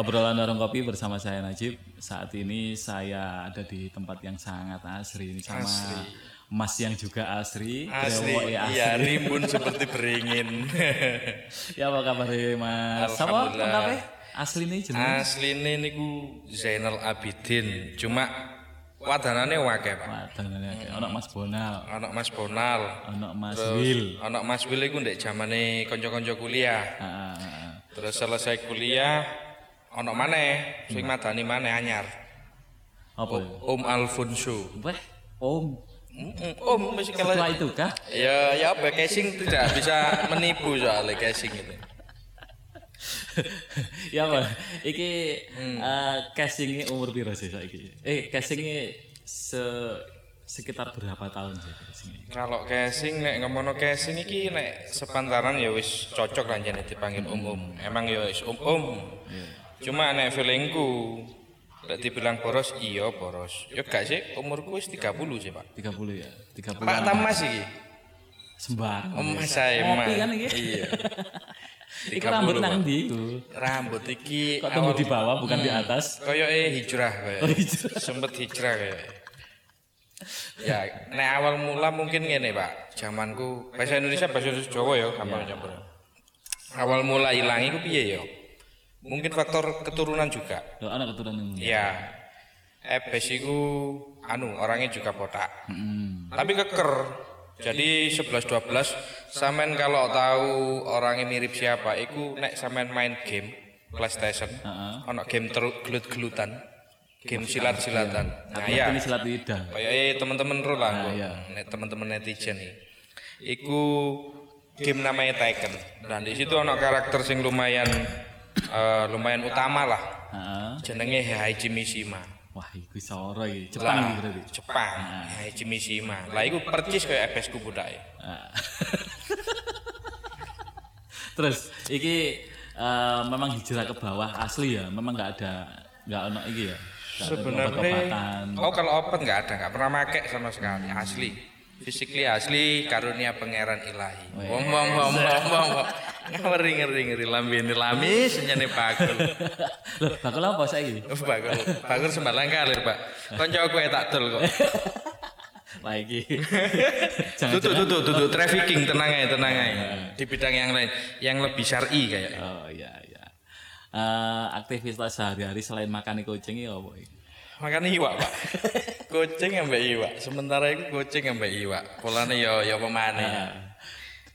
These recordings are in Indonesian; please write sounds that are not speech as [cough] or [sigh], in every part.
obrolan warung kopi bersama saya Najib. Saat ini saya ada di tempat yang sangat asri ini sama Mas yang juga asri. Asli, Brewoke iya rimbun [laughs] seperti beringin. ya apa kabar Mas? Sama Alhamdulillah. lengkapnya? Asli nih jenenge. Asline niku Zainal Abidin, cuma wadanane wakil Pak. Wah, danane akeh. Ono Mas Bonal, Anak Mas Bonal, ono Mas Wil. anak Mas Wil iku ndek zamane kanca-kanca kuliah. Ah, ah, ah. Terus selesai kuliah ana maneh sing madani maneh anyar. Apa? ya? Om Alfonso. Weh, Om. Om mesti kalau Setelah itu kah? ya ya apa casing tidak bisa menipu soalnya casing itu. [laughs] ya apa? Iki Hmm. eh, casingnya umur piro sih saiki? Eh, casingnya se sekitar berapa tahun sih casingnya? Kalau casing nek ngomongno casing iki nek sepantaran ya wis cocok lah jane dipanggil umum. Emang ya wis umum. Cuma nek feelingku nek dibilang boros iya boros. Ya gak sih umurku wis 30 sih, Pak. 30 ya? 30 Pak Tamas iki. sembarang. Om saya emang. Ngopi kan iki? Iya. Iku [laughs] 30, rambut nang ndi iku? Rambut iki Kok tumbuh di bawah bukan di atas? Koyoke hijrah kaya. Oh, hijrah. Sempet hijrah kaya. Ya, nek awal mula mungkin ngene, Pak. Zamanku bahasa Indonesia bahasa Jawa ya, gampang campur. Awal mula ilang iku piye ya? Mungkin faktor keturunan juga. Loh, anak keturunan. Ya. Ebes iku anu orangnya juga botak. Hmm. Tapi keker. Jadi 11 12 sampean kalau tahu orangnya mirip siapa iku nek sampean main game PlayStation. Heeh. Ono game ter- gelut-gelutan. Game silat-silatan. Nah Aku ya. ini silat lidah. Kayak eh teman-teman ro lah. Nah, iya. Nek teman-teman netizen nih. Iku game namanya Tekken. Dan di situ ono karakter sing lumayan eh, lumayan utama lah. Heeh. Jenenge Heihachi Mishima. Wah, iku soro iki. Jepang iki berarti. Jepang. Heihachi Mishima. Lah iku percis kayak FS ku budake. Terus iki eh, memang hijrah ke bawah asli ya, memang nggak ada nggak ono iki ya. Sebenarnya. Oh kalau obat nggak ada, nggak pernah make sama sekali. Asli. Physically asli karunia pangeran ilahi. Wong wong wong wong wong. [laughs] Ngeri ngeri ngeri lambi ini lami senyane bakul. Loh, bakal apa saiki? Oh, bakul bakul sembarang kalir pak. Konco aku tak dol kok. [laughs] Lah iki. Tutup tutup tutup trafficking tenang aja tenang aja. Di bidang yang lain yang lebih syar'i kayak. Oh iya iya. Eh, aktivitas sehari-hari selain makan kucing iki apa? Makan iwak pak. [laughs] Kucing ambek iwak. Sementara itu kucing ambek iwak. Polane yo yo pemane.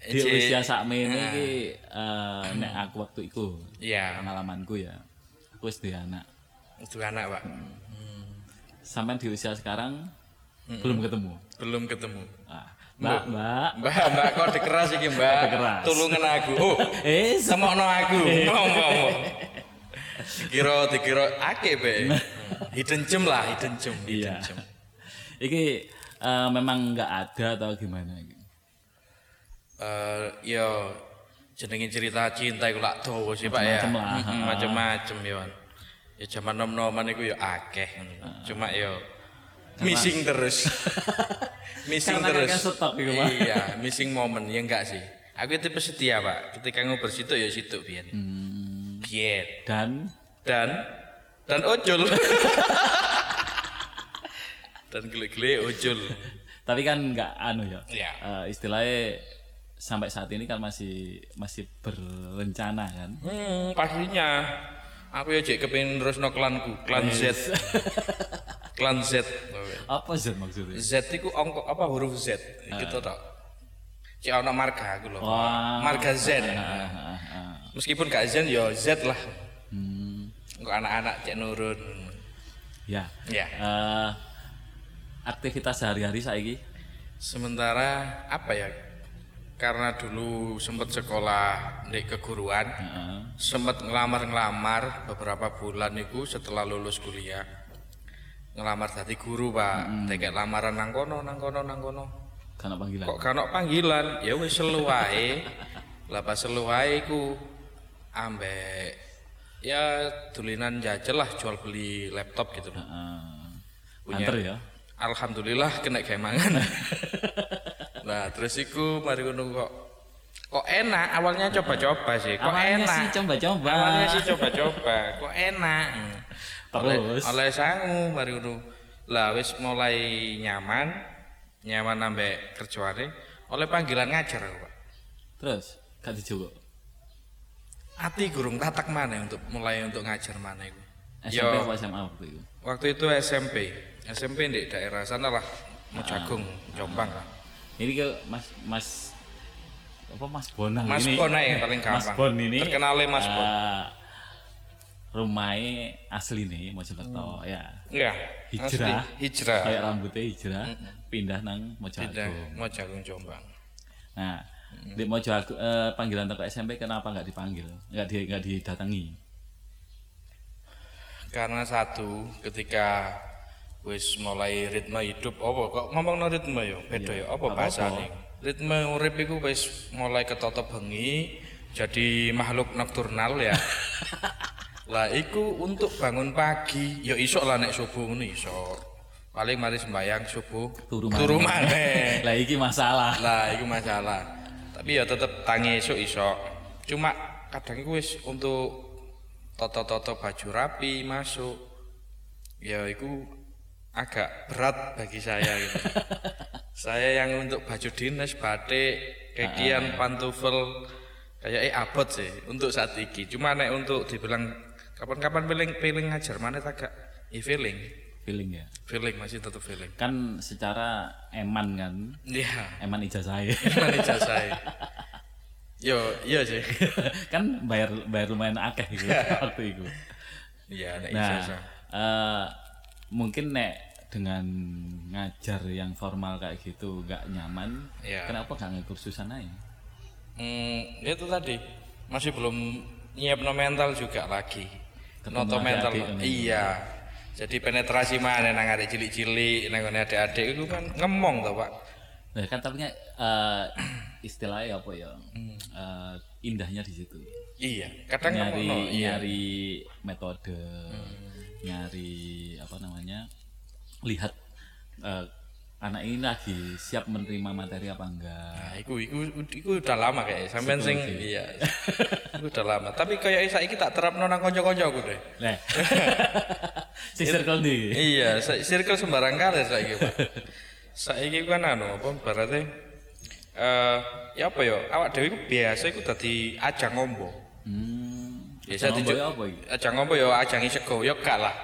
Di usia sakmene iki eh, nek aku waktu iku Iya. pengalamanku ya. Aku wis duwe anak. Itu anak pak. Sampai di usia sekarang belum ketemu. Belum ketemu. Ah, Mbak, Mbak. Mbak, mbak kok dikeras iki mbak. Kode keras. Tulungan aku. [laughs] Oh, Eh, semokno aku. Ngomong ngomong. Dikira dikira ake be. Hidden gem lah, hidden gem. Iya. Hidden gem. Iki eh, memang nggak ada atau gimana? iki? Eh, yo jenenge cerita cinta iku lak dawa sih Pak ya. Macem-macem Macem-macem yo. Ya zaman nom-noman iku yo akeh. Cuma yo missing terus. [laughs] missing Karena terus. stok. Iya, missing momen ya enggak sih. Aku tipe setia, Pak. Ketika ngobrol situ ya situ biyen. Hmm, Biyen. dan Dan dan ojol. [laughs] dan gele-gele ojol. tapi kan nggak anu ya. Iya. Eh, istilahnya sampai saat ini kan masih masih berencana kan. Hmm, pastinya. Aku ya cek kepengin terusno klanku, klan Z. [laughs] klan Z. Apa sih maksudnya? Z itu ongko apa huruf Z? Gitu tok. Cek ono marga aku lho. Wah. Marga Z. Ah, ah, ah. Meskipun gak Z ya Z lah. Hmm, Engko anak-anak cek nurun. ya. Ya. Eh, aktivitas sehari-hari saiki Sementara apa ya? Karena dulu sempat sekolah di keguruan, Heeh. sempat ngelamar-ngelamar beberapa bulan itu setelah lulus kuliah. Ngelamar tadi guru, Pak. Tekek lamaran nang kono, nang kono, nang kono. karena panggilan. Kok kan panggilan? Ya wis selu wae. Lah pas selu wae iku ambek ya dulinan jajal lah jual beli laptop gitu loh. Heeh. Punya- Anter ya. Alhamdulillah kena kayak mangan. [laughs] nah, terus iku mari ngono kok. Kok enak? Awalnya coba-coba sih. Kok Awalnya enak? sih coba-coba. awalnya sih coba-coba. Kok enak? Oleh Terus? oleh sangu mari ngono lah wis mulai nyaman. Nyaman nambah kerjaane. Oleh panggilan ngajar aku Pak. Terus? Gak dijogo. ati gurung tatak mana untuk mulai untuk ngajar mana itu SMP apa SMA waktu itu? waktu itu SMP SMP di daerah sana lah Mejagung Jombang lah Ini ke Mas Mas apa Mas Bonang Mas ini. Aja yang paling Mas gampang. Bon ini. Terkenalnya Mas Bon. eh, rumahnya asli nih Mojokerto ya. enggak Hijrah. asli, hijrah Kayak rambutnya hijrah, pindah nang tidak Mojokerto. Jombang Nah, di Mojokerto eh, panggilan toko SMP kenapa nggak dipanggil? Nggak di nggak didatangi? karena satu ketika wis mulai ritme hidup apa? Kok ngomong no ritme yo beda yo apa bahasane? Ritme urip iku wis mulai ketotop bengi jadi makhluk nokturnal ya. [laughs] Lah iku untuk bangun pagi yo isok lah nek subuh ngono iso paling mari sembayang subuh Turu turu maneh. maneh [laughs] Lah iki masalah. lah iku masalah. Tapi ya tetep tangi esuk iso cuma kadang iku wis untuk toto-toto baju rapi masuk. Ya iku agak berat bagi saya gitu. [laughs] Saya yang untuk baju dinas batik kekian pantufel kayak eh abot sih untuk saat ini cuma nek untuk dibilang kapan-kapan feeling feeling ngajar mana agak i feeling. Feeling ya. feeling masih tetap feeling. Kan secara eman kan, iya. Eman ijazah gimana saya. Yo iya sih. [laughs] Kan bayar bayar lumayan akeh gitu waktu itu. iya Nah, ijazah. eh, mungkin nek dengan ngajar yang formal kayak gitu nggak nyaman, Iya. kenapa nggak ngekursusan aja? Hmm, itu tadi masih belum nyiap mental juga lagi. Noto mental. adik-adik ini. Iya. Jadi penetrasi mana nang adik cilik-cilik, nang ngene adik-adik itu kan ngemong toh, Pak. Nah, kan tapi eh, istilahnya apa ya? Hmm. Eh, indahnya di situ. Iya, kadang nyari ngemongno, iya. nyari metode, nyari apa namanya? lihat eh, anak ini lagi siap menerima materi apa enggak. Nah, iku iku iku udah lama kayak sampean sing iya. Iku udah lama. Tapi kayak saiki tak terapno nang kanca-kancaku deh. Nah. [laughs] si circle nih. Iya, circle sembarang kali saiki, Pak. Saiki kan anu apa berarti eh ya apa ya? Awak dhewe iku biasa iku dadi ajang ngombo. Hmm. Biasa ya apa iki? Ajang ngombo ya ajang sego ya gak lah.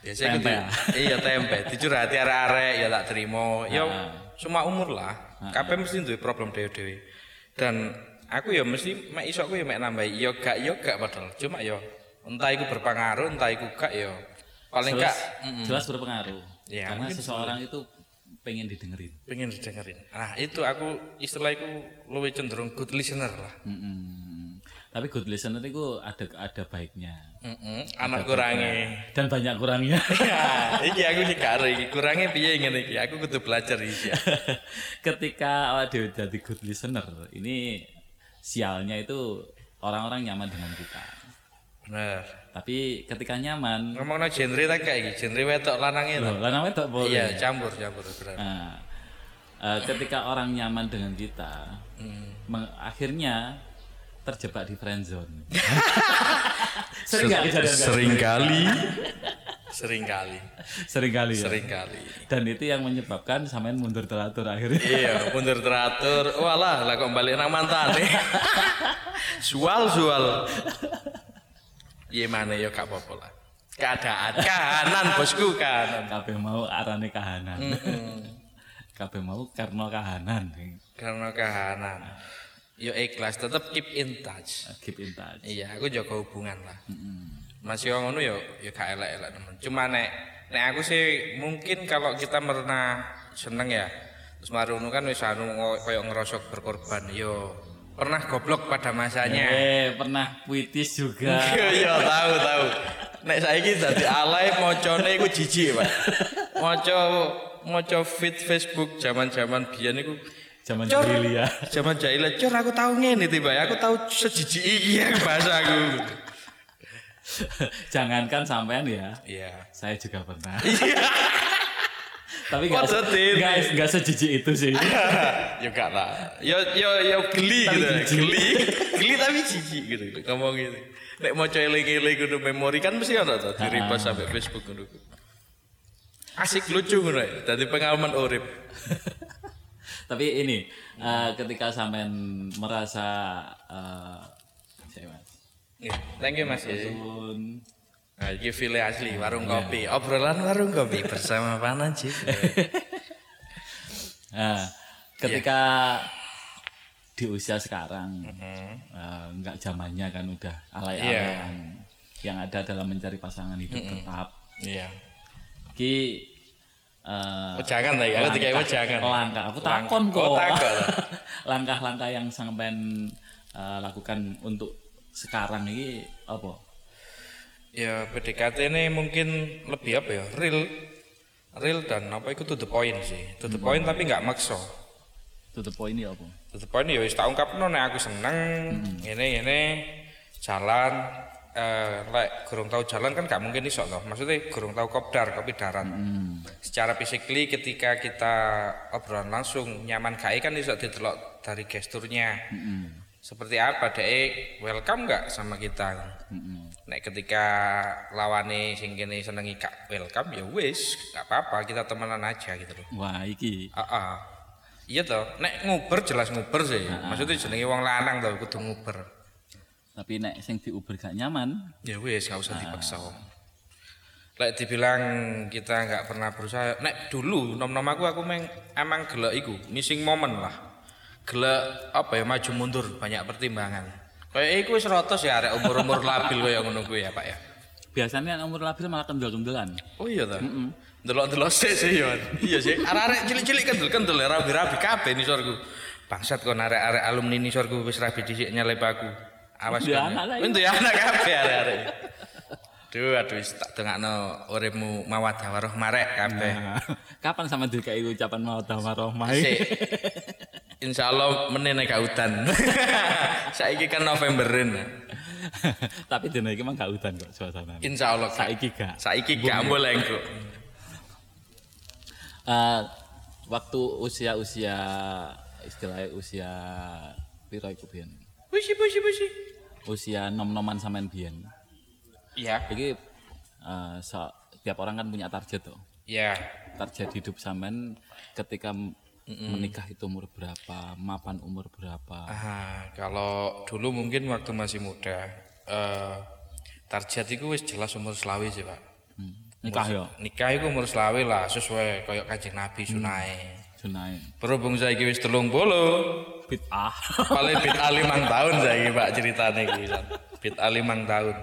Biasa Tempe ya? iya tempe, dicurhati arek-arek ya tak terima. Ya semua umur lah. Kabeh mesti duwe problem dhewe-dhewe. Dan aku ya mesti mek iso aku ya mek nambahi ya gak ya gak padahal. Cuma ya entah iku berpengaruh, entah iku gak ya paling jelas, gak mm, jelas berpengaruh. Ya, Karena seseorang itu pengen didengerin. pengen didengerin. Nah, itu aku istilah iku luwih cenderung good listener lah. Mm-mm. Tapi good listener itu ada ada baiknya Heeh, anak kurangi. dan banyak kurangnya. Ya, iki aku iki karo iki kurangnya piye ngene iki. Aku kudu belajar iki. [laughs] Ketika awak dhewe jadi good listener, ini sialnya itu orang-orang nyaman dengan kita. Bener. Tapi ketika nyaman, Ngomongno genre tak kayak iki, genre wedok lanang itu. namanya tak boleh. Iya, campur campur bener. Nah, eh, ketika orang nyaman dengan kita, meng- akhirnya terjebak di friendzone. [laughs] Sering nggak kejadian kayak Sering kali. Sering kali. Sering kali ya. Sering kali. Dan itu yang menyebabkan sampean mundur teratur akhirnya. Iya, mundur teratur. Walah, lah kok balik nang mantan Sual sual. Iya mana ya gak apa-apa lah. Keadaan kahanan bosku kahanan. Kabeh mau arane kahanan. Kabeh mau karena kahanan. Karena kahanan. Yo ikhlas, tetap keep in touch. Keep in touch. Iya, aku jaga hubungan lah. Masih yang ngono yo yo gak elek-elek temen. Cuma nek nek aku sih mungkin kalau kita pernah seneng ya. Terus marono kan wis anu koyo ngerosok berkorban yo pernah goblok pada masanya. Eh, pernah puitis juga. [laughs] Iya, tahu tahu. Nek saiki dadi alay mocone iku jijik, Pak. Maca maca feed Facebook zaman-zaman biyen iku Zaman jahiliyah. Zaman jahiliyah, cur aku tahu ngene tiba aku tahu sejijik iki ya bahasa aku. [laughs] Jangankan sampean ya, Iya. saya juga pernah. [laughs] Tapi enggak Din. enggak enggak sejijik itu sih. [laughs] ya gak lah. Ya ya ya geli Tapi gitu. jijik. Geli. geli tapi jijik gitu. Ngomong gitu. Nek mau eling-eling kudu memori kan mesti ada tuh di repost sampai Facebook ngono. Asik lucu ngono. ya. Dadi pengalaman urip. Tapi ini eh, ketika sampean merasa eh saya Mas. Ya, Thank you Mas. ya. Sun, Nah, ini file asli warung kopi. Obrolan warung kopi bersama Pak Najib. [laughs] Nah, ketika di usia sekarang eh, enggak zamannya kan udah alay-alayan yang ada dalam mencari pasangan hidup tetap Iya. ki eh, Oh, jangan lah ya, aku tiga jangan. langkah aku takon kok Oh, [laughs] langkah-langkah yang sampean eh, lakukan untuk sekarang ini apa Ya PDKT ini mungkin lebih apa ya? Real. Real dan apa itu to the point sih. To the point tapi nggak makso. to the point ini apa To the point ya wis tak ungkapno nek aku seneng ngene ngene jalan eh lek gurung tahu jalan kan gak mungkin iso loh. Maksudnya gurung tahu kopdar, kopi darat. Secara physically ketika kita obrolan langsung nyaman gae kan iso didelok dari gesturnya. Seperti apa dek welcome nggak sama kita? Nek ketika lawane sing kene senengi gak welcome ya wis gak apa-apa kita temenan aja gitu loh. wah iki Ah, ah. Iya toh, nek nguber jelas nguber sih. Maksudnya jenenge wong lanang toh kudu nguber. Tapi nek sing diuber gak nyaman Ya wis gak usah dipaksa. Lek dibilang kita nggak pernah berusaha, nek dulu nom-nom aku aku meng, emang gelek iku, missing moment lah. Gelek apa ya maju mundur banyak pertimbangan. Kayak iku wis rotos ya arek umur-umur labil kaya ngono kuwi ya, Pak ya. biasanya umur labil malah kendel-kendelan Oh iya ta. Delok-delok sik sih ya. Iya sih. Arek-arek cilik-cilik kendel-kendel rabi-rabi kabeh nisorku. Bangsat kon arek-arek alumni nisorku wis rabi dhisik nyelip aku. Awas Duwe kon. anak lah, Untuk anak kabeh arek-arek. [laughs] Duh, aduh tak dengakno uripmu mawaddah warahmah rek kabeh. Nah, kapan sama dikai ucapan mau warohmah Sik. [laughs] Insya Allah menene gak udan. [laughs] Saiki kan Novemberin. tapi dina iki mah gak udan kok suasana Insya Allah gak. saiki gak Saiki gak boleh engko. Eh, waktu usia-usia istilahnya usia piro iku biyen Pusi pusi pusi. Usia nom-noman sampean biyen Iya. iki eh, so, tiap orang kan punya target tuh Iya. target hidup sampean ketika m- menikah itu umur berapa mapan umur berapa Ah, kalau dulu mungkin waktu masih muda, eh target itu wis jelas umur selawi sih pak. Hmm. nikah ya Nikah itu umur selawi lah, sesuai kayak kajian Nabi sunai. Sunai Berhubung saya wis telung bolo, bid'ah [laughs] paling bit limang tahun saya pak ceritanya gitu. Bit limang tahun.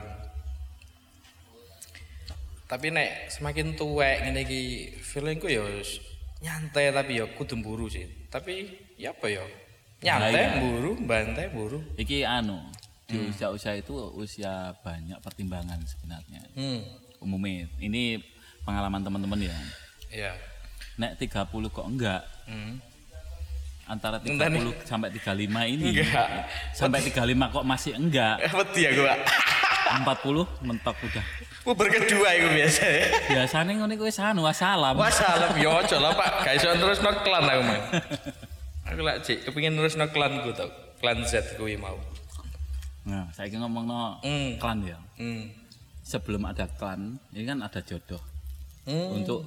Tapi nek semakin tuwek ngene iki feelingku ya nyantai tapi ya kudu mburu sih. Tapi ya apa ya? Nyantai, mburu, bantai, mburu. iki anu di usia-usia itu usia banyak pertimbangan sebenarnya Hmm. umumnya ini pengalaman teman-teman ya Iya. Nek 30 kok enggak Hmm. antara Entah 30 sampai 35 ini Enggak. sampai 35 kok masih enggak Eh, Wedi aku, Pak. 40 mentok udah Puber kedua itu biasa ya. biasanya ngono kuwi anu wassalam Wassalam, ya [laughs] aja lah, Pak. Gak iso terus no klan aku, Man. Aku lak cik kepengin terus no klan ku tau. Klan Z kuwi mau. nah saya ngomong no Hmm. klan ya Hmm. sebelum ada klan ini kan ada jodoh Hmm. untuk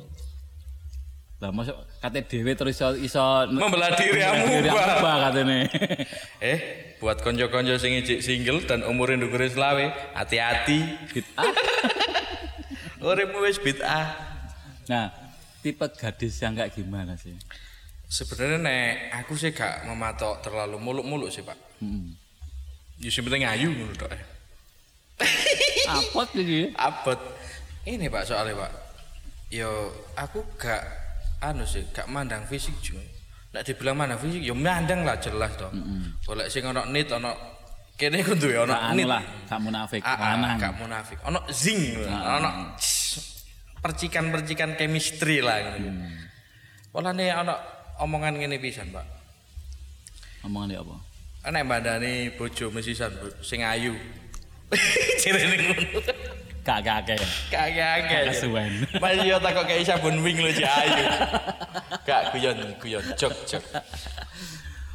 lah masuk kate dhewe terus iso iso Membelah diri amuba. katene [laughs] Eh, buat konco-konco sing single dan umure ndukure selawe, hati-hati. bid'ah [laughs] Uripmu wis bid'ah. nah tipe gadis yang kayak gimana sih Sebenarnya nek aku sih gak mematok terlalu muluk-muluk sih, Pak. hmm. Ya sing penting ayu ngono tok. apot [laughs] iki abot ini pak soalnya pak yo aku gak anu sih gak mandang fisik juga. Nek dibilang mandang fisik yo mandang lah jelas dong boleh sing ono nit ono kene kudu ya ono anu nit. lah gak munafik Ah, ah, lanang. gak munafik. Ono zing ono percikan-percikan chemistry lah gitu. Polane ono omongan ngene pisan pak. Omongan dia apa? Nek mbandani bojo mesisan sing ayu. [laughs] Cirene ngono. Kak kakek. Kagak Kesuwen. Mas yo takok kayak sabun wing lo ayu. Gak guyon guyon jok jok.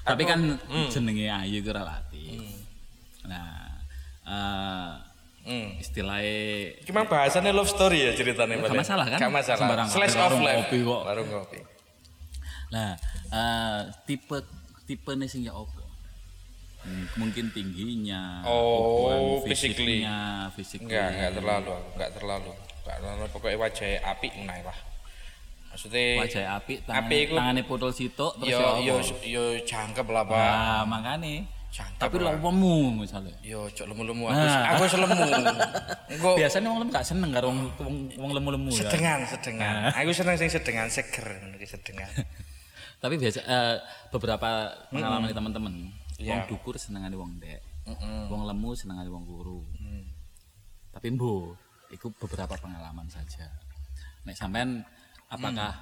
Tapi kan Hmm. jenenge ayu itu relatif. Nah, eh Hmm. istilahnya Gimana bahasannya love story ya ceritanya Gak masalah kan? Gak masalah. Sembarang Slash of life. kopi kok. Warung kopi. Nah, eh tipe tipe nih sing ya opo? Hmm, mungkin tingginya, Oh, physically. fisiknya, fisiknya. Enggak, enggak terlalu, enggak terlalu. Enggak terlalu pokoknya wajahnya api menai lah. Maksudnya Wajah api, tangan, Api iku- tangannya putul sitok terus yo yo yo cangkep lah, Pak. Nah, makanya. Cangkep Tapi lemu misalnya. Yo cok lemu-lemu aku. Nah. Aku selemu. Engko [laughs] Biasanya wong lemu gak seneng karo wong wong, lemu-lemu ya. sedengan, sedengan. Aku seneng sing sedengan seger, ngono sedengan. [laughs] Tapi biasa eh, beberapa pengalaman di teman-teman, wong Iya. dukur senengane wong dek, Heeh. wong lemu senengane wong guru. Hmm. Tapi mbo, itu beberapa pengalaman saja. Nek sampean apakah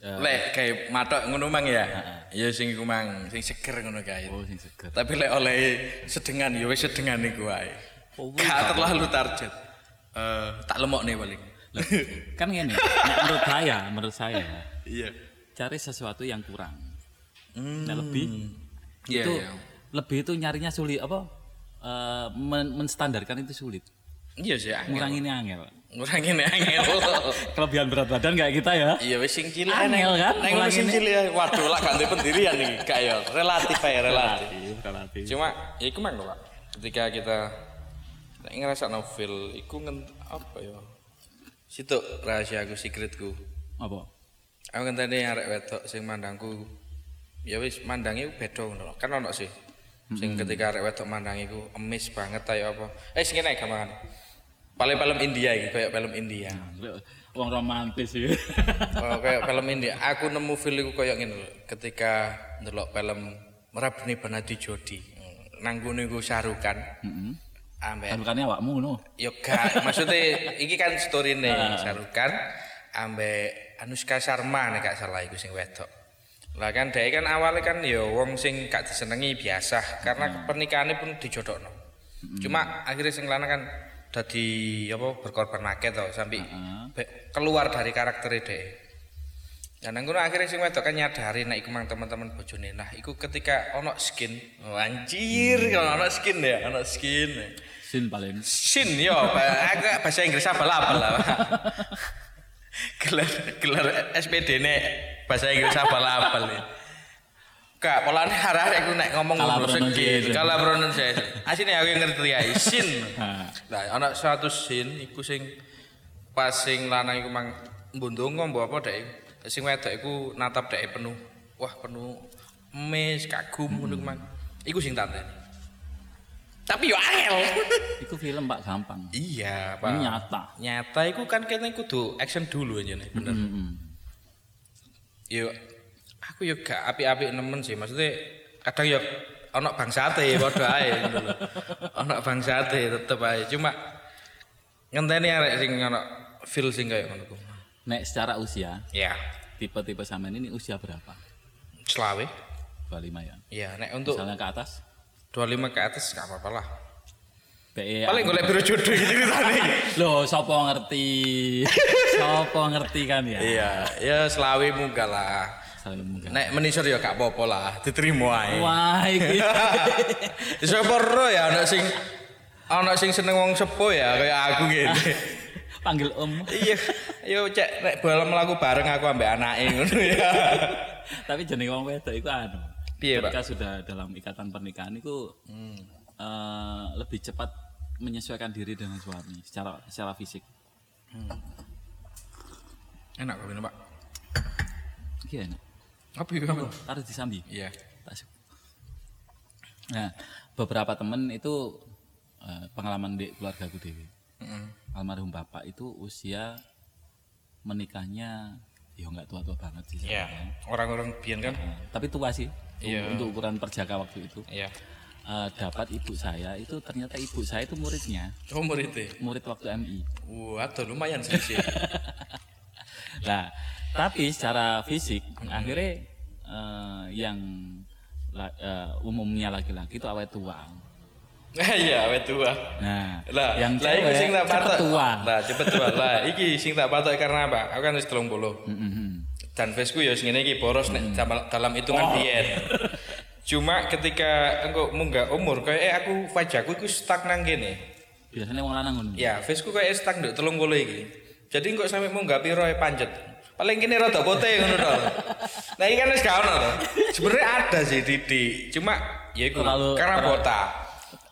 eh, Lek kayak matok ngono mang ya. Ya sing iku mang, sing seger ngono kae. oh sing seger. Tapi lek oleh sedengan ya wis sedengan iku wae. Oh, Gak terlalu target. Eh tak lemok nih paling. kan nek menurut saya, menurut saya Iya. cari sesuatu yang kurang. Hmm. Nek lebih Iya, itu iya. Lebih itu nyarinya sulit apa? eh, men- menstandarkan itu sulit. Iya sih, angel. Ngurangin angel. ngurangin [laughs] angel. Kelebihan berat badan kayak kita ya. Iya wis sing cilik Angel, kan? Nek ngono sing cilik ae. waduh lah ganti pendirian iki. Gak ya, relatif ae [laughs] relatif. Relatif. Cuma ya iku mang Pak. Ketika kita nek ngerasa novel iku ngen apa ya? Situ rahasia aku secretku. Apa? Aku ngenteni arek wedok sing mandangku ya wis mandange beda ngono. Kan ono sih. Sing ketika arek wedok mandang iku emis banget ayo apa. Eh sing kene gampang. Paling film India iki, kayak film India. Wong romantis ya. [laughs] Oh, kayak film India. Aku nemu feel iku koyo ngene lho. Ketika ndelok film Merabni Banati Jodi. Nang ngene iku sarukan. Heeh. Ambek Bukannya awakmu ngono. Yo gak, maksudnya iki kan story nih [laughs] Sarukan ambek Anushka Sharma nek gak salah iku sing wedok. Lah kan dhek kan awalnya kan yo wong sing gak disenengi biasa karena pernikahannya pun dijodokno. Cuma akhirnya sing lanang kan dadi apa berkorban akeh to sampai be- keluar dari karakter dhek. Dan nang kono akhirnya sing wedok kan nyadari nek iku mang teman-teman bojone. Nah, iku ketika ono skin. Oh, anjir, kalau ono skin ya, ono skin. Sin paling. Sin yo, Pak. aku bahasa Inggris abal-abal lah. Pak. [laughs] gelar gelar SPD nek bahasa Inggris abal-abal. ya. Kak, polane arek aku nek ngomong ngono segi, kalah pronunciation. Asine aku ngerti ya, sin. Nah, ana satu sin iku sing pas sing lanang iku mang mbondongo mbok apa dek. Sing wedok iku natap dek penuh. Wah, penuh emis, kagum ngono mang. Iku sing tante. Tapi yo angel. [laughs] Iku film Pak gampang. Iya, Ini Pak. nyata. Nyata iku kan kene kudu action dulu aja nih, bener. Heeh. Yo aku yo gak apik-apik nemen sih, maksudnya kadang yo ana bangsate padha ae ngono lho. Ana bangsate tetep ae, cuma ngenteni arek sing ana feel sing kaya ngono ku. Nek secara usia, Ya, tipe-tipe sampean ini usia berapa? selawe. 25 ya. Iya, nek untuk Misalnya ke atas, 25 ke atas gak apa-apa lah. PE Paling golek biro jodoh gitu ceritane. [laughs] Loh, sopo ngerti? sopo ngerti kan ya? Iya, ya selawe munggah lah. Nek menisor ya gak apa-apa lah, diterima ae. Wah, iki. [laughs] Sapa ro ya ana sing ana sing seneng wong sepuh ya kayak aku gitu. Panggil Om. iya, yo cek nek bal mlaku bareng aku ambek anake ngono ya. Tapi jeneng wong wedok iku anu. Piye? Ketika sudah dalam ikatan pernikahan itu eh, lebih cepat menyesuaikan diri dengan suami secara secara fisik. Enak kok ini, Pak. Iya, enak. Apa ya? Pak? Harus disambi. Iya. Tasuk. Nah, beberapa temen itu eh, pengalaman di keluarga gue dewi. Heeh. Almarhum bapak itu usia menikahnya ya nggak tua-tua banget sih. Iya, sebenarnya. orang-orang biyen kan. Nah, tapi tua sih. Iya. Untuk ukuran perjaka waktu itu. Iya. Eh, dapat ibu saya itu ternyata ibu saya itu muridnya, Oh, murid e. murid waktu MI. Wah, lumayan sih. Nah, [laughs] tapi secara fisik akhirnya eh, yang eh, umumnya laki-laki itu awet tua. [laughs] Iya, wet tua. Nah, Lah, yang lah cewek sing tak patok. tua. Lah, cepet tua. Lah, iki sing tak patok karena apa? Aku kan wis 30. Mm-mm. Dan faceku ya sing ngene iki boros nek dalam- dalam hitungan Oh. biyen. [laughs] Cuma ketika engko munggah umur kayak eh aku wajahku iku stuck nang kene. Biasanya wong lanang ngono. Ya, faceku kayak stuck nduk 30 iki. Jadi engko sampe munggah piro e panjet. Paling kini rada putih ngono to. Nah, iki kan wis gak ono to. Sebenarnya ada sih Didi. Cuma ya iku karena botak.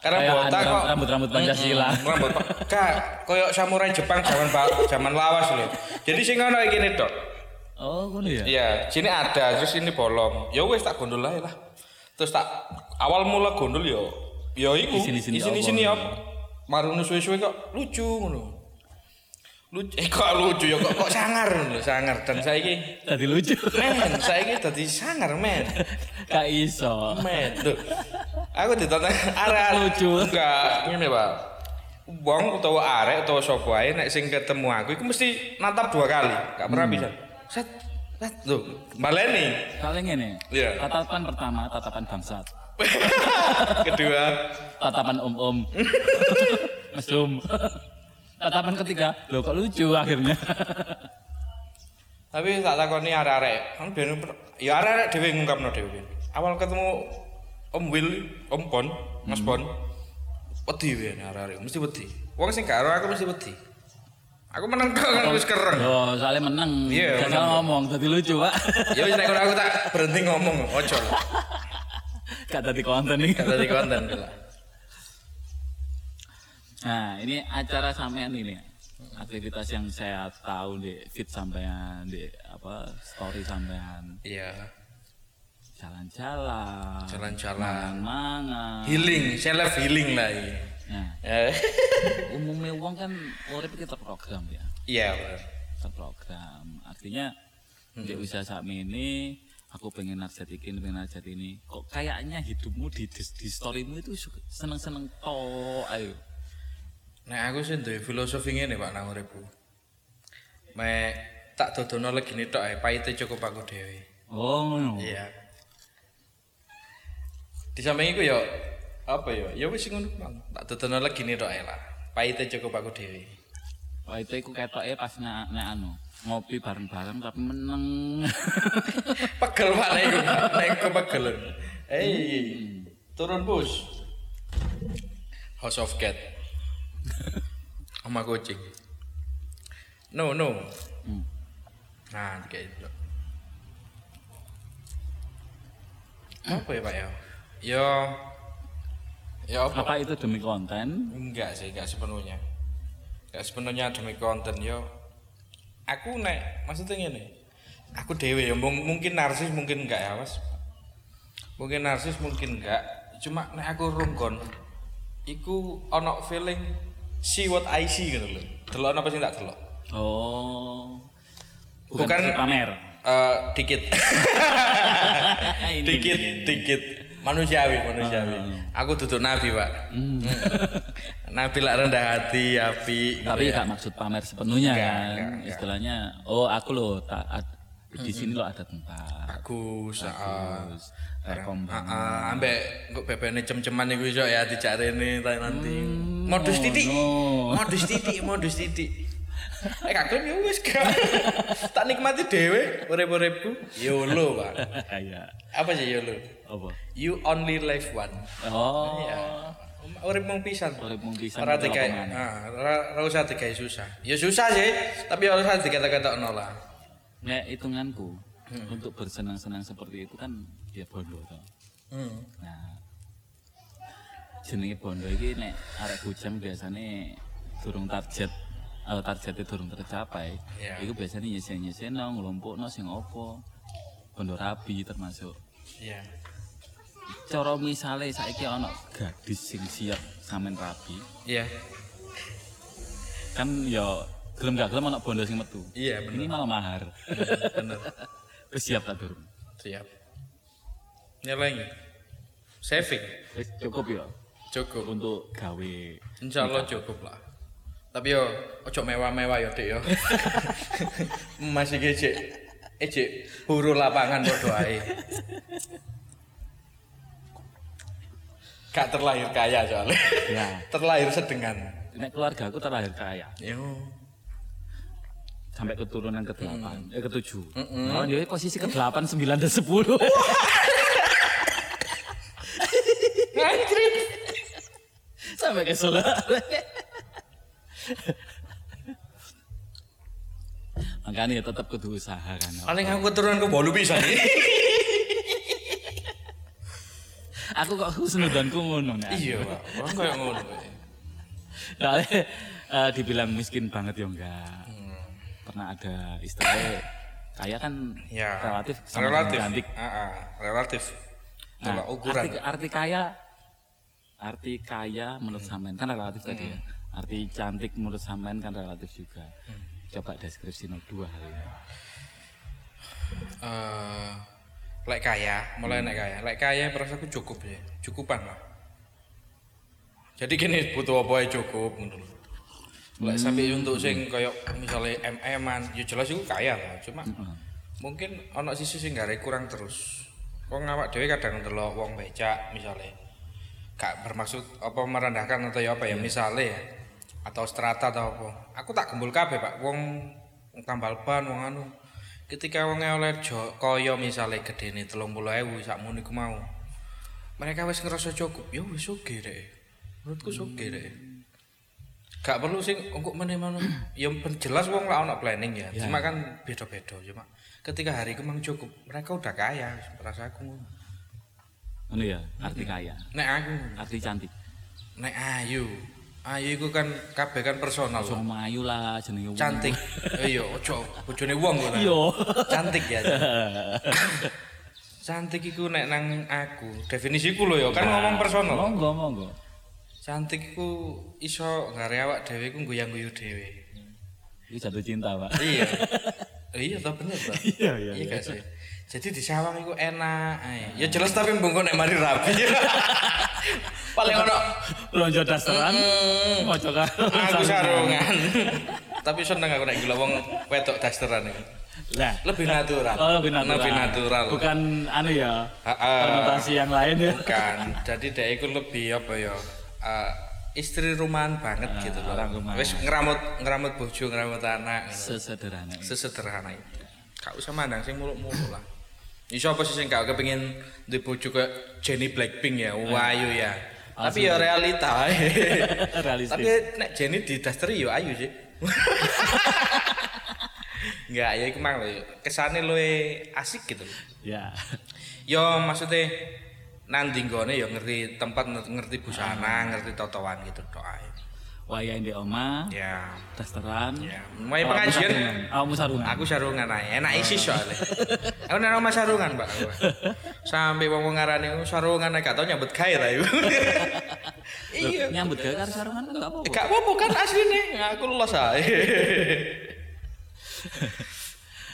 Karena botak kok rambut-rambut Pancasila. Rambut Kak, koyo samurai Jepang zaman zaman lawas lho. Jadi sing ngono iki Dok. Oh, ngono ya. Iya, sini ada, terus ini bolong. Ya wes tak gondol aja lah. Terus tak awal mula gondol yo, yo iku. Isini-isini Isini sini ya. Marune suwe-suwe kok lucu ngono. Lucu, eh kok lucu ya kok kok sangar ngono, sangar. Dan saiki Tadi lucu. men, saiki dadi sangar men. Gak iso. Men, Duh. Aku ditonton arek Lucu. Enggak, ngene, Pak. Wong utawa arek utawa sapa ae nek sing ketemu aku iku mesti natap dua kali, gak pernah bisa. Set, lho, baleni. Kalian ini. Iya. Tatapan pertama, tatapan bangsat. [laughs] Kedua, Tatapan om-om. [laughs] Mesum. Tatapan ketiga, lo kok lucu akhirnya. tapi tak takoni arek-arek, kan ben ya arek-arek dhewe ngungkapno dhewe. Awal ketemu Om Will, Om Pon, Mas Pon. Wedi ben arek-arek, mesti wedi. Wong sing karo aku mesti wedi. Aku meneng kok kan wis kereng. Yo, soalnya menang. Iya, menang. salah ngomong, tadi lucu, Pak. [laughs] Ya wis nek aku tak berhenti ngomong, ojo. Gak tadi konten nih. Gak tadi konten lah. Nah, ini acara sampean ini. Aktivitas yang saya tahu di feed sampean, di apa story sampean. Iya. Jalan-jalan. Jalan-jalan. Mangan. Healing, self healing lah ini. Nah, [laughs] umumnya uang kan urip kita terprogram ya. Iya, bener. Terprogram. Artinya di usia saat ini aku pengen narjat ini, pengen narjat ini. Kok kayaknya hidupmu di di, di storymu itu seneng-seneng to ayo. Nek aku sih duwe filosofi ngene Pak nang uripku. Mek tak dodono legine tok ae, paite cukup aku dhewe. Oh, ngono. Iya. Di samping iku ya apa ya? Ya wis ngono. Tak dodono legine tok ae lah. Paite cukup aku dhewe. Itu aku ketoknya pas nek nek anu ngopi bareng-bareng tapi meneng. [laughs] Pegel Pak nek iku, nek iku pegel. Hei, turun bus. House of Cat. [laughs] Sama kucing. No, no. Hmm. Nah, kayak itu. Apa ya Pak ya? Ya, ya apa? Apa itu demi konten? Enggak sih, enggak sepenuhnya. Enggak sepenuhnya demi konten yo. Aku nek maksudnya ngene. Aku dewe ya mung- mungkin narsis mungkin enggak ya, Mas. Mungkin narsis mungkin enggak. Cuma nek aku rungkon iku ono feeling see what I see gitu loh. Delok apa sing tak delok. Oh. Bukan- Bukan pamer. Eh dikit. [laughs] Ini. dikit, dikit. Manusiawi, manusiawi. Aku duduk nabi, Pak. Hmm. [laughs] nabi lah rendah hati, api. Tapi gitu ya. gak maksud pamer sepenuhnya Enggak, kan. enggak, enggak. Istilahnya, oh aku loh tak ad- di sini lo ada tempat. bagus heeh. Terus rekom banget. Heeh, ambek kok bebene cem-ceman iku iso ya dijak rene ta nanti. modus titik. no. [laughs] Modus titik, modus titik. Eh kakek ya wis [laughs] tak nikmati dhewe urip-uripku. YOLO, Pak. Kayak Apa sih YOLO? Apa? You only live one. Oh. Iya. Urip mung pisan. Urip mung pisan, Ora apa-apa. Heeh, ora usah digawe susah. Ya susah sih, tapi ora usah dikata-katakno lah. Nek hitunganku untuk bersenang-senang seperti itu kan ya bondo toh. Hmm. Nah, jenenge bondo iki nek arek bujang biasane durung target uh, targetnya durung tercapai. Iya. Iku biasanya nyesen-nyesen nang nglompokno sing opo. Bondo rabi termasuk. Iya. Cara misale saiki ana gadis sing siap samen rabi, Iya. kan ya gelem gak gelem ana bondo sing metu. Iya, bener. Ini malah mahar. Bener. Wis siap tak durung? Siap. Nyelengi. Saving. Cukup ya Cukup. untuk gawe Insya Allah cukup lah. Tapi yo ojo mewah-mewah yo Dik yo. Masih kece. Ece buru lapangan podo ae. Gak terlahir kaya soalnya. Ya. [laughs] terlahir sedengan. Nek keluarga aku terlahir kaya. Yo. Sampai keturunan ke delapan, eh ke tujuh. Nah, jadi posisi ke delapan, sembilan dan sepuluh. Sampai ke Solo. Makanya ya tetap kudu usaha kan. Paling aku keturunan ke bolu bisa nih. [laughs] Aku kok husnudanku ngono nek. iya, Pak. Orang kayak ngono. Soalnya eh, dibilang miskin banget ya enggak. Pernah ada istilah kaya kan Ya. relatif sama relatif. cantik. Ah, relatif. Nah, ukuran. arti, arti kaya arti kaya menurut sampean kan relatif tadi ya. Arti cantik menurut sampean kan relatif juga. Coba deskripsi no dua hal ini. eh lek kaya, mulai nek kaya. Lek kaya perasaku cukup ya. Cukupan lah. Jadi gini butuh apa ya cukup lho. Lek sampai untuk sing koyo misalnya MM-an, ya jelas iku kaya lah. Cuma mungkin ana sisi sing gare kurang terus. Wong awak dhewe kadang ndelok wong becak misalnya gak bermaksud apa merendahkan atau ya apa ya misalnya ya atau strata atau apa aku tak gembul kabeh pak wong wong tambal ban wong anu ketika wong oleh jo kaya misalnya gede nih telung puluh ewu sakmono iku mau. Mereka wis ngerasa cukup. Ya wis oke deh menurutku oke deh gak perlu sing engkok meneh mana [clears throat] ya ben jelas wong lah ono planning ya. Cuma kan beda-beda. Cuma ketika hari itu memang cukup. Mereka udah kaya merasa aku. Ini ya, arti kaya, nek aku. Arti cantik. nek ayu ayu iku kan kabeh kan personal. So Pak. mayu lah jenenge wong. cantik. Iya ojo bojone wong kok Iya. cantik ya. [laughs] Cantik iku nek nang aku definisiku lho ya kan ngomong personal. Monggo, monggo. cantik iku iso ngare awak dhewe iku goyang-guyu dhewe. Ini jatuh cinta, Pak. iya. [laughs] Iya toh bener toh Iya, iya, iya sih? Jadi di sawang iku enak ya jelas tapi mbungko nek mari rapi [laughs] paling ono Lonjo dasteran, moco kan. aku sarungan [laughs] tapi seneng aku nek gila wong wedok dasteran iku Lah, lebih natural oh, lebih natural. lebih natural Bukan anu ya, Ah, ah. konotasi yang lain ya. bukan jadi dia itu lebih apa ya eh, istri rumahan banget gitu loh orang rumahan. wis ngeramut ngeramut bojo ngeramut anak Sesederhana. itu. sesederhana itu gak usah mandang sing muluk-muluk lah Iso apa sih sing gak kepengin di bojo kayak Jenny Blackpink ya, wayu ya. Tapi ya realita. [laughs] Realistis. Tapi nek Jenny di dasteri yo ayu sih. [laughs] Enggak, ya iku mang lho. Kesane luwe asik gitu. Ya. Yo maksudnya nanti nggone yo ngerti tempat ngerti busana, ngerti totoan gitu tok ae. Wayang di oma, Ya. dasteran. Ya, mulai Oh, pengajian. Oh, musarungan. aku sarungan ae. Enak isi soalnya. aku nek oma sarungan, Pak. Sampai wong wong ngarani "Oh, sarungan gak tau nyambut gawe ta iku. [laughs] Iya. Nyambut gawe karo sarungan kan enggak apa-apa. Gak apa-apa kan asline. Aku lolos ae. [laughs]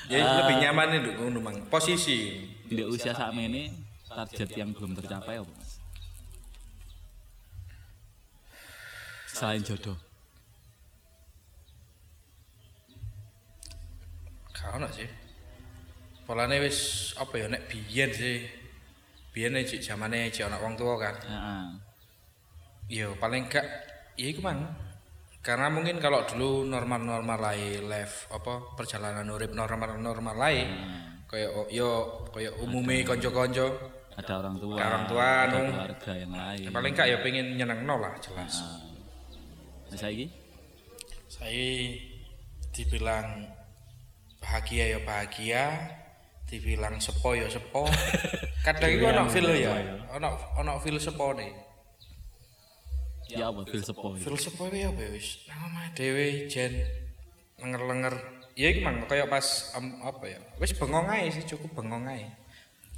Ya lebih nyaman itu ngono mang. Posisi. Di usia saat ini target yang belum tercapai apa, Mas? Selain jodoh. Gak ono sih. Polane wis apa ya nek biyen sih. Biyen nek cik zamane cik ana wong tua kan. Heeh. Ya paling gak ya iku mang. Karena mungkin kalau dulu normal-normal lain live apa perjalanan urip normal-normal lain kayak oh, yo kayak umume kanca-kanca Ada orang tua, Ada orang tua, ada keluarga yang lain. ya paling gak ya pengen nyenengno lah jelas. Nah, saiki Saya dibilang bahagia ya bahagia, dibilang sepo ya sepo. [laughs] Kadang itu ono feel ya, ono ono feel sepo nih. ya apa feel sepo? Feel sepo ya apa ya wis. Nang omah dhewe jen lenger-lenger. Ya iki mang kaya pas em, apa ya? Wis bengong ae sih cukup bengong ae.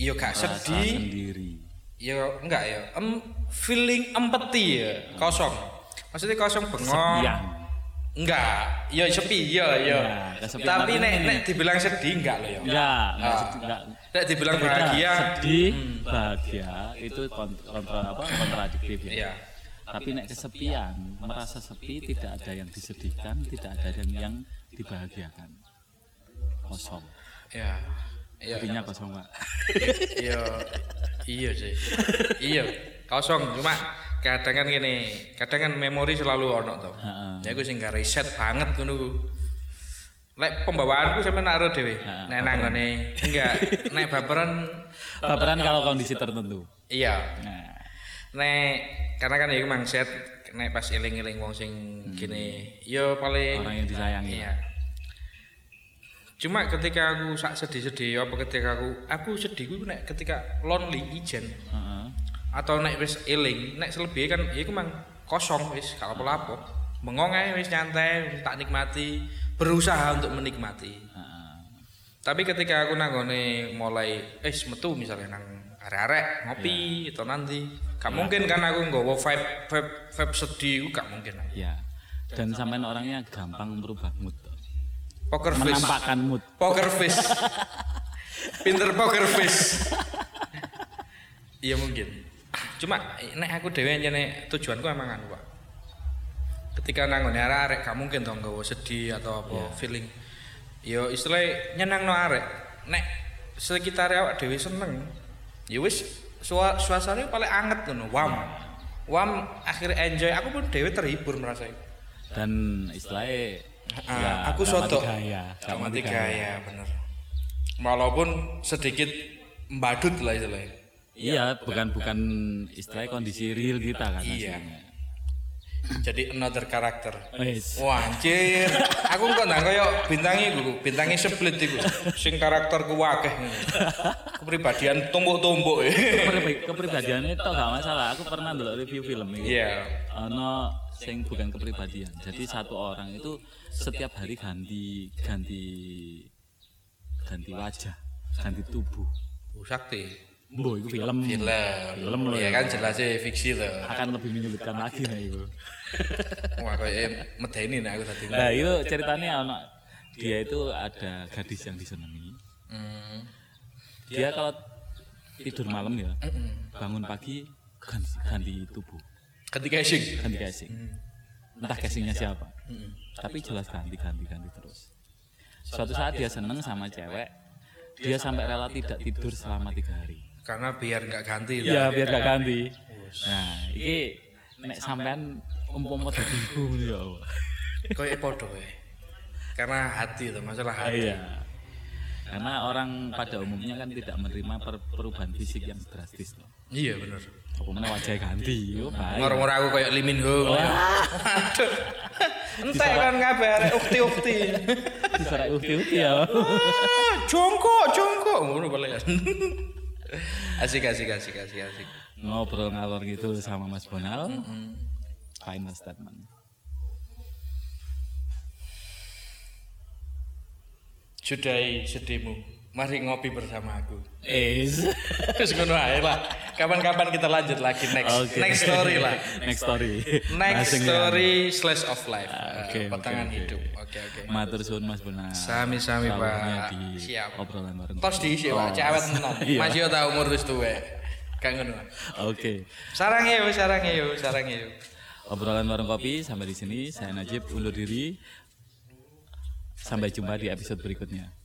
Iya gak sedih, sendiri. ya enggak ya. Em, feeling empathy ya, kosong. Maksudnya kosong bengong. Kesepian. Enggak, ya sepi, ya, ya. Ya, kesepian. Tapi nek nek dibilang sedih enggak loh ya. Enggak, enggak, Ah. sedih, enggak. Nek dibilang bahagia, sedih, bahagia itu kont- kontra apa? kontradiktif ya. Iya. Tapi nek kesepian, merasa sepi tidak ada yang disedihkan, tidak ada yang yang dibahagiakan. Kosong. ya. Iya. Kosong, Pak. [laughs] Iya. Iya sih. Iya. Kosong cuma kadang kan gini kadang kan memori selalu ono tuh ya gue sih nggak riset banget ku Lek pembawaanku sampe naruh dhewe. Heeh, Nek nang ngene enggak nek baperan Baperan kalau kondisi tertentu. iya. Nah, Nek karena kan ya mang set nek pas eling-eling wong sing gini yo paling orang yang disayangi. Iya. Cuma ketika aku sak sedih-sedih apa ketika aku aku sedih ku nek ketika lonely ijen Heeh. Atau nek wis eling nek selebih kan iku mang kosong wis kalau. Mengong ae wis nyantai tak nikmati berusaha untuk menikmati. Tapi ketika aku nanggone mulai eh metu misalnya nang arek-arek ngopi atau nanti gak mungkin kan aku nggawa vibe vibe vibe sedih gak mungkin. Ya. Dan sampean orangnya gampang merubah mood. Poker face. Menampakkan mood. Poker face. [laughs] Pinter poker face. Iya mungkin. Cuma nek aku dhewe nek tujuanku emang anu, Pak. Ketika nanggone arek-arek gak mungkin dong nggawa sedih atau apa feeling. Yo istilahnya nyenangno arek. Nek sekitar awak dhewe seneng, ya wis sua- suasananya paling anget ngono. Wam. Wam akhirnya enjoy. Aku pun dhewe terhibur merasa. Dan istilahnya Ah, ya, aku soto. Gaya, mati gaya, bener. Walaupun sedikit mbadut lah istilahnya. Iya, bukan bukan istilahnya kondisi real kita kan. Iya. Jadi another karakter. Wah, anjir. Aku kok nang koyo bintangi iku, bintangi split iku. Sing karakterku akeh. Kepribadian tumbuk-tumbuk. Keprib- kepribadiannya itu gak masalah. Aku pernah ndelok review film. Iya. Ono sing bukan kepribadian. Jadi satu orang itu setiap hari ganti ganti ganti wajah, ganti tubuh. Bu Sakti. Mbok itu film. Film. Film loh Ya ya. kan jelasnya fiksi loh. Akan lebih menyulitkan lagi nah itu. [laughs] Wah, koyo medeni nek aku tadi. Nah, itu ceritanya ono dia itu ada gadis yang disenangi. Hmm. Dia kalau tidur malam ya, bangun pagi ganti, ganti tubuh, Ketika casing. ganti casing. Entah casingnya siapa. Tapi jelas ganti, ganti, ganti terus. Suatu saat dia seneng sama cewek, dia sampai rela tidak tidur selama tiga hari. Karena biar nggak ganti. Iya, biar gak ganti. Nah, ini nek sampean umpama dadi ibu ngono ya Allah. [laughs] Koyo podo ya. Karena hati itu masalah hati. Iya. Karena orang pada umumnya kan tidak menerima per- perubahan fisik yang drastis. loh. Iya bener. Apa mana wajah ganti, yo baik. Ngorong-ngorong aku kayak Lee Min Ho. Waduh. [laughs] Entek kan kabar ukti-ukti. [laughs] Diserak ukti-ukti ya. Jongkok, jongkok. Ngono boleh. Asik asik asik asik asik. Ngobrol ngalor gitu sama Mas Bonal. Final statement. Sudahi sedihmu. Mari ngopi bersama aku. Is. [laughs] Terus ngono ae lah. Kapan-kapan kita lanjut lagi next Oke. next story lah. Next story. Next ya. story slash of life. Oke, Eh, oke, oke. hidup. Oke oke. Matur suwun Mas Bonal. Sami-sami, Pak. di Siap. obrolan bareng. Tos diisi Pak, Oh. cewek tenan. [laughs] Iya. Mas yo tau umur wis tuwek. Kang ngono. Oke. Sarang yuk, sarang yuk, sarang yuk. Obrolan warung kopi sampai di sini. Saya Najib undur diri. Sampai jumpa di episode berikutnya.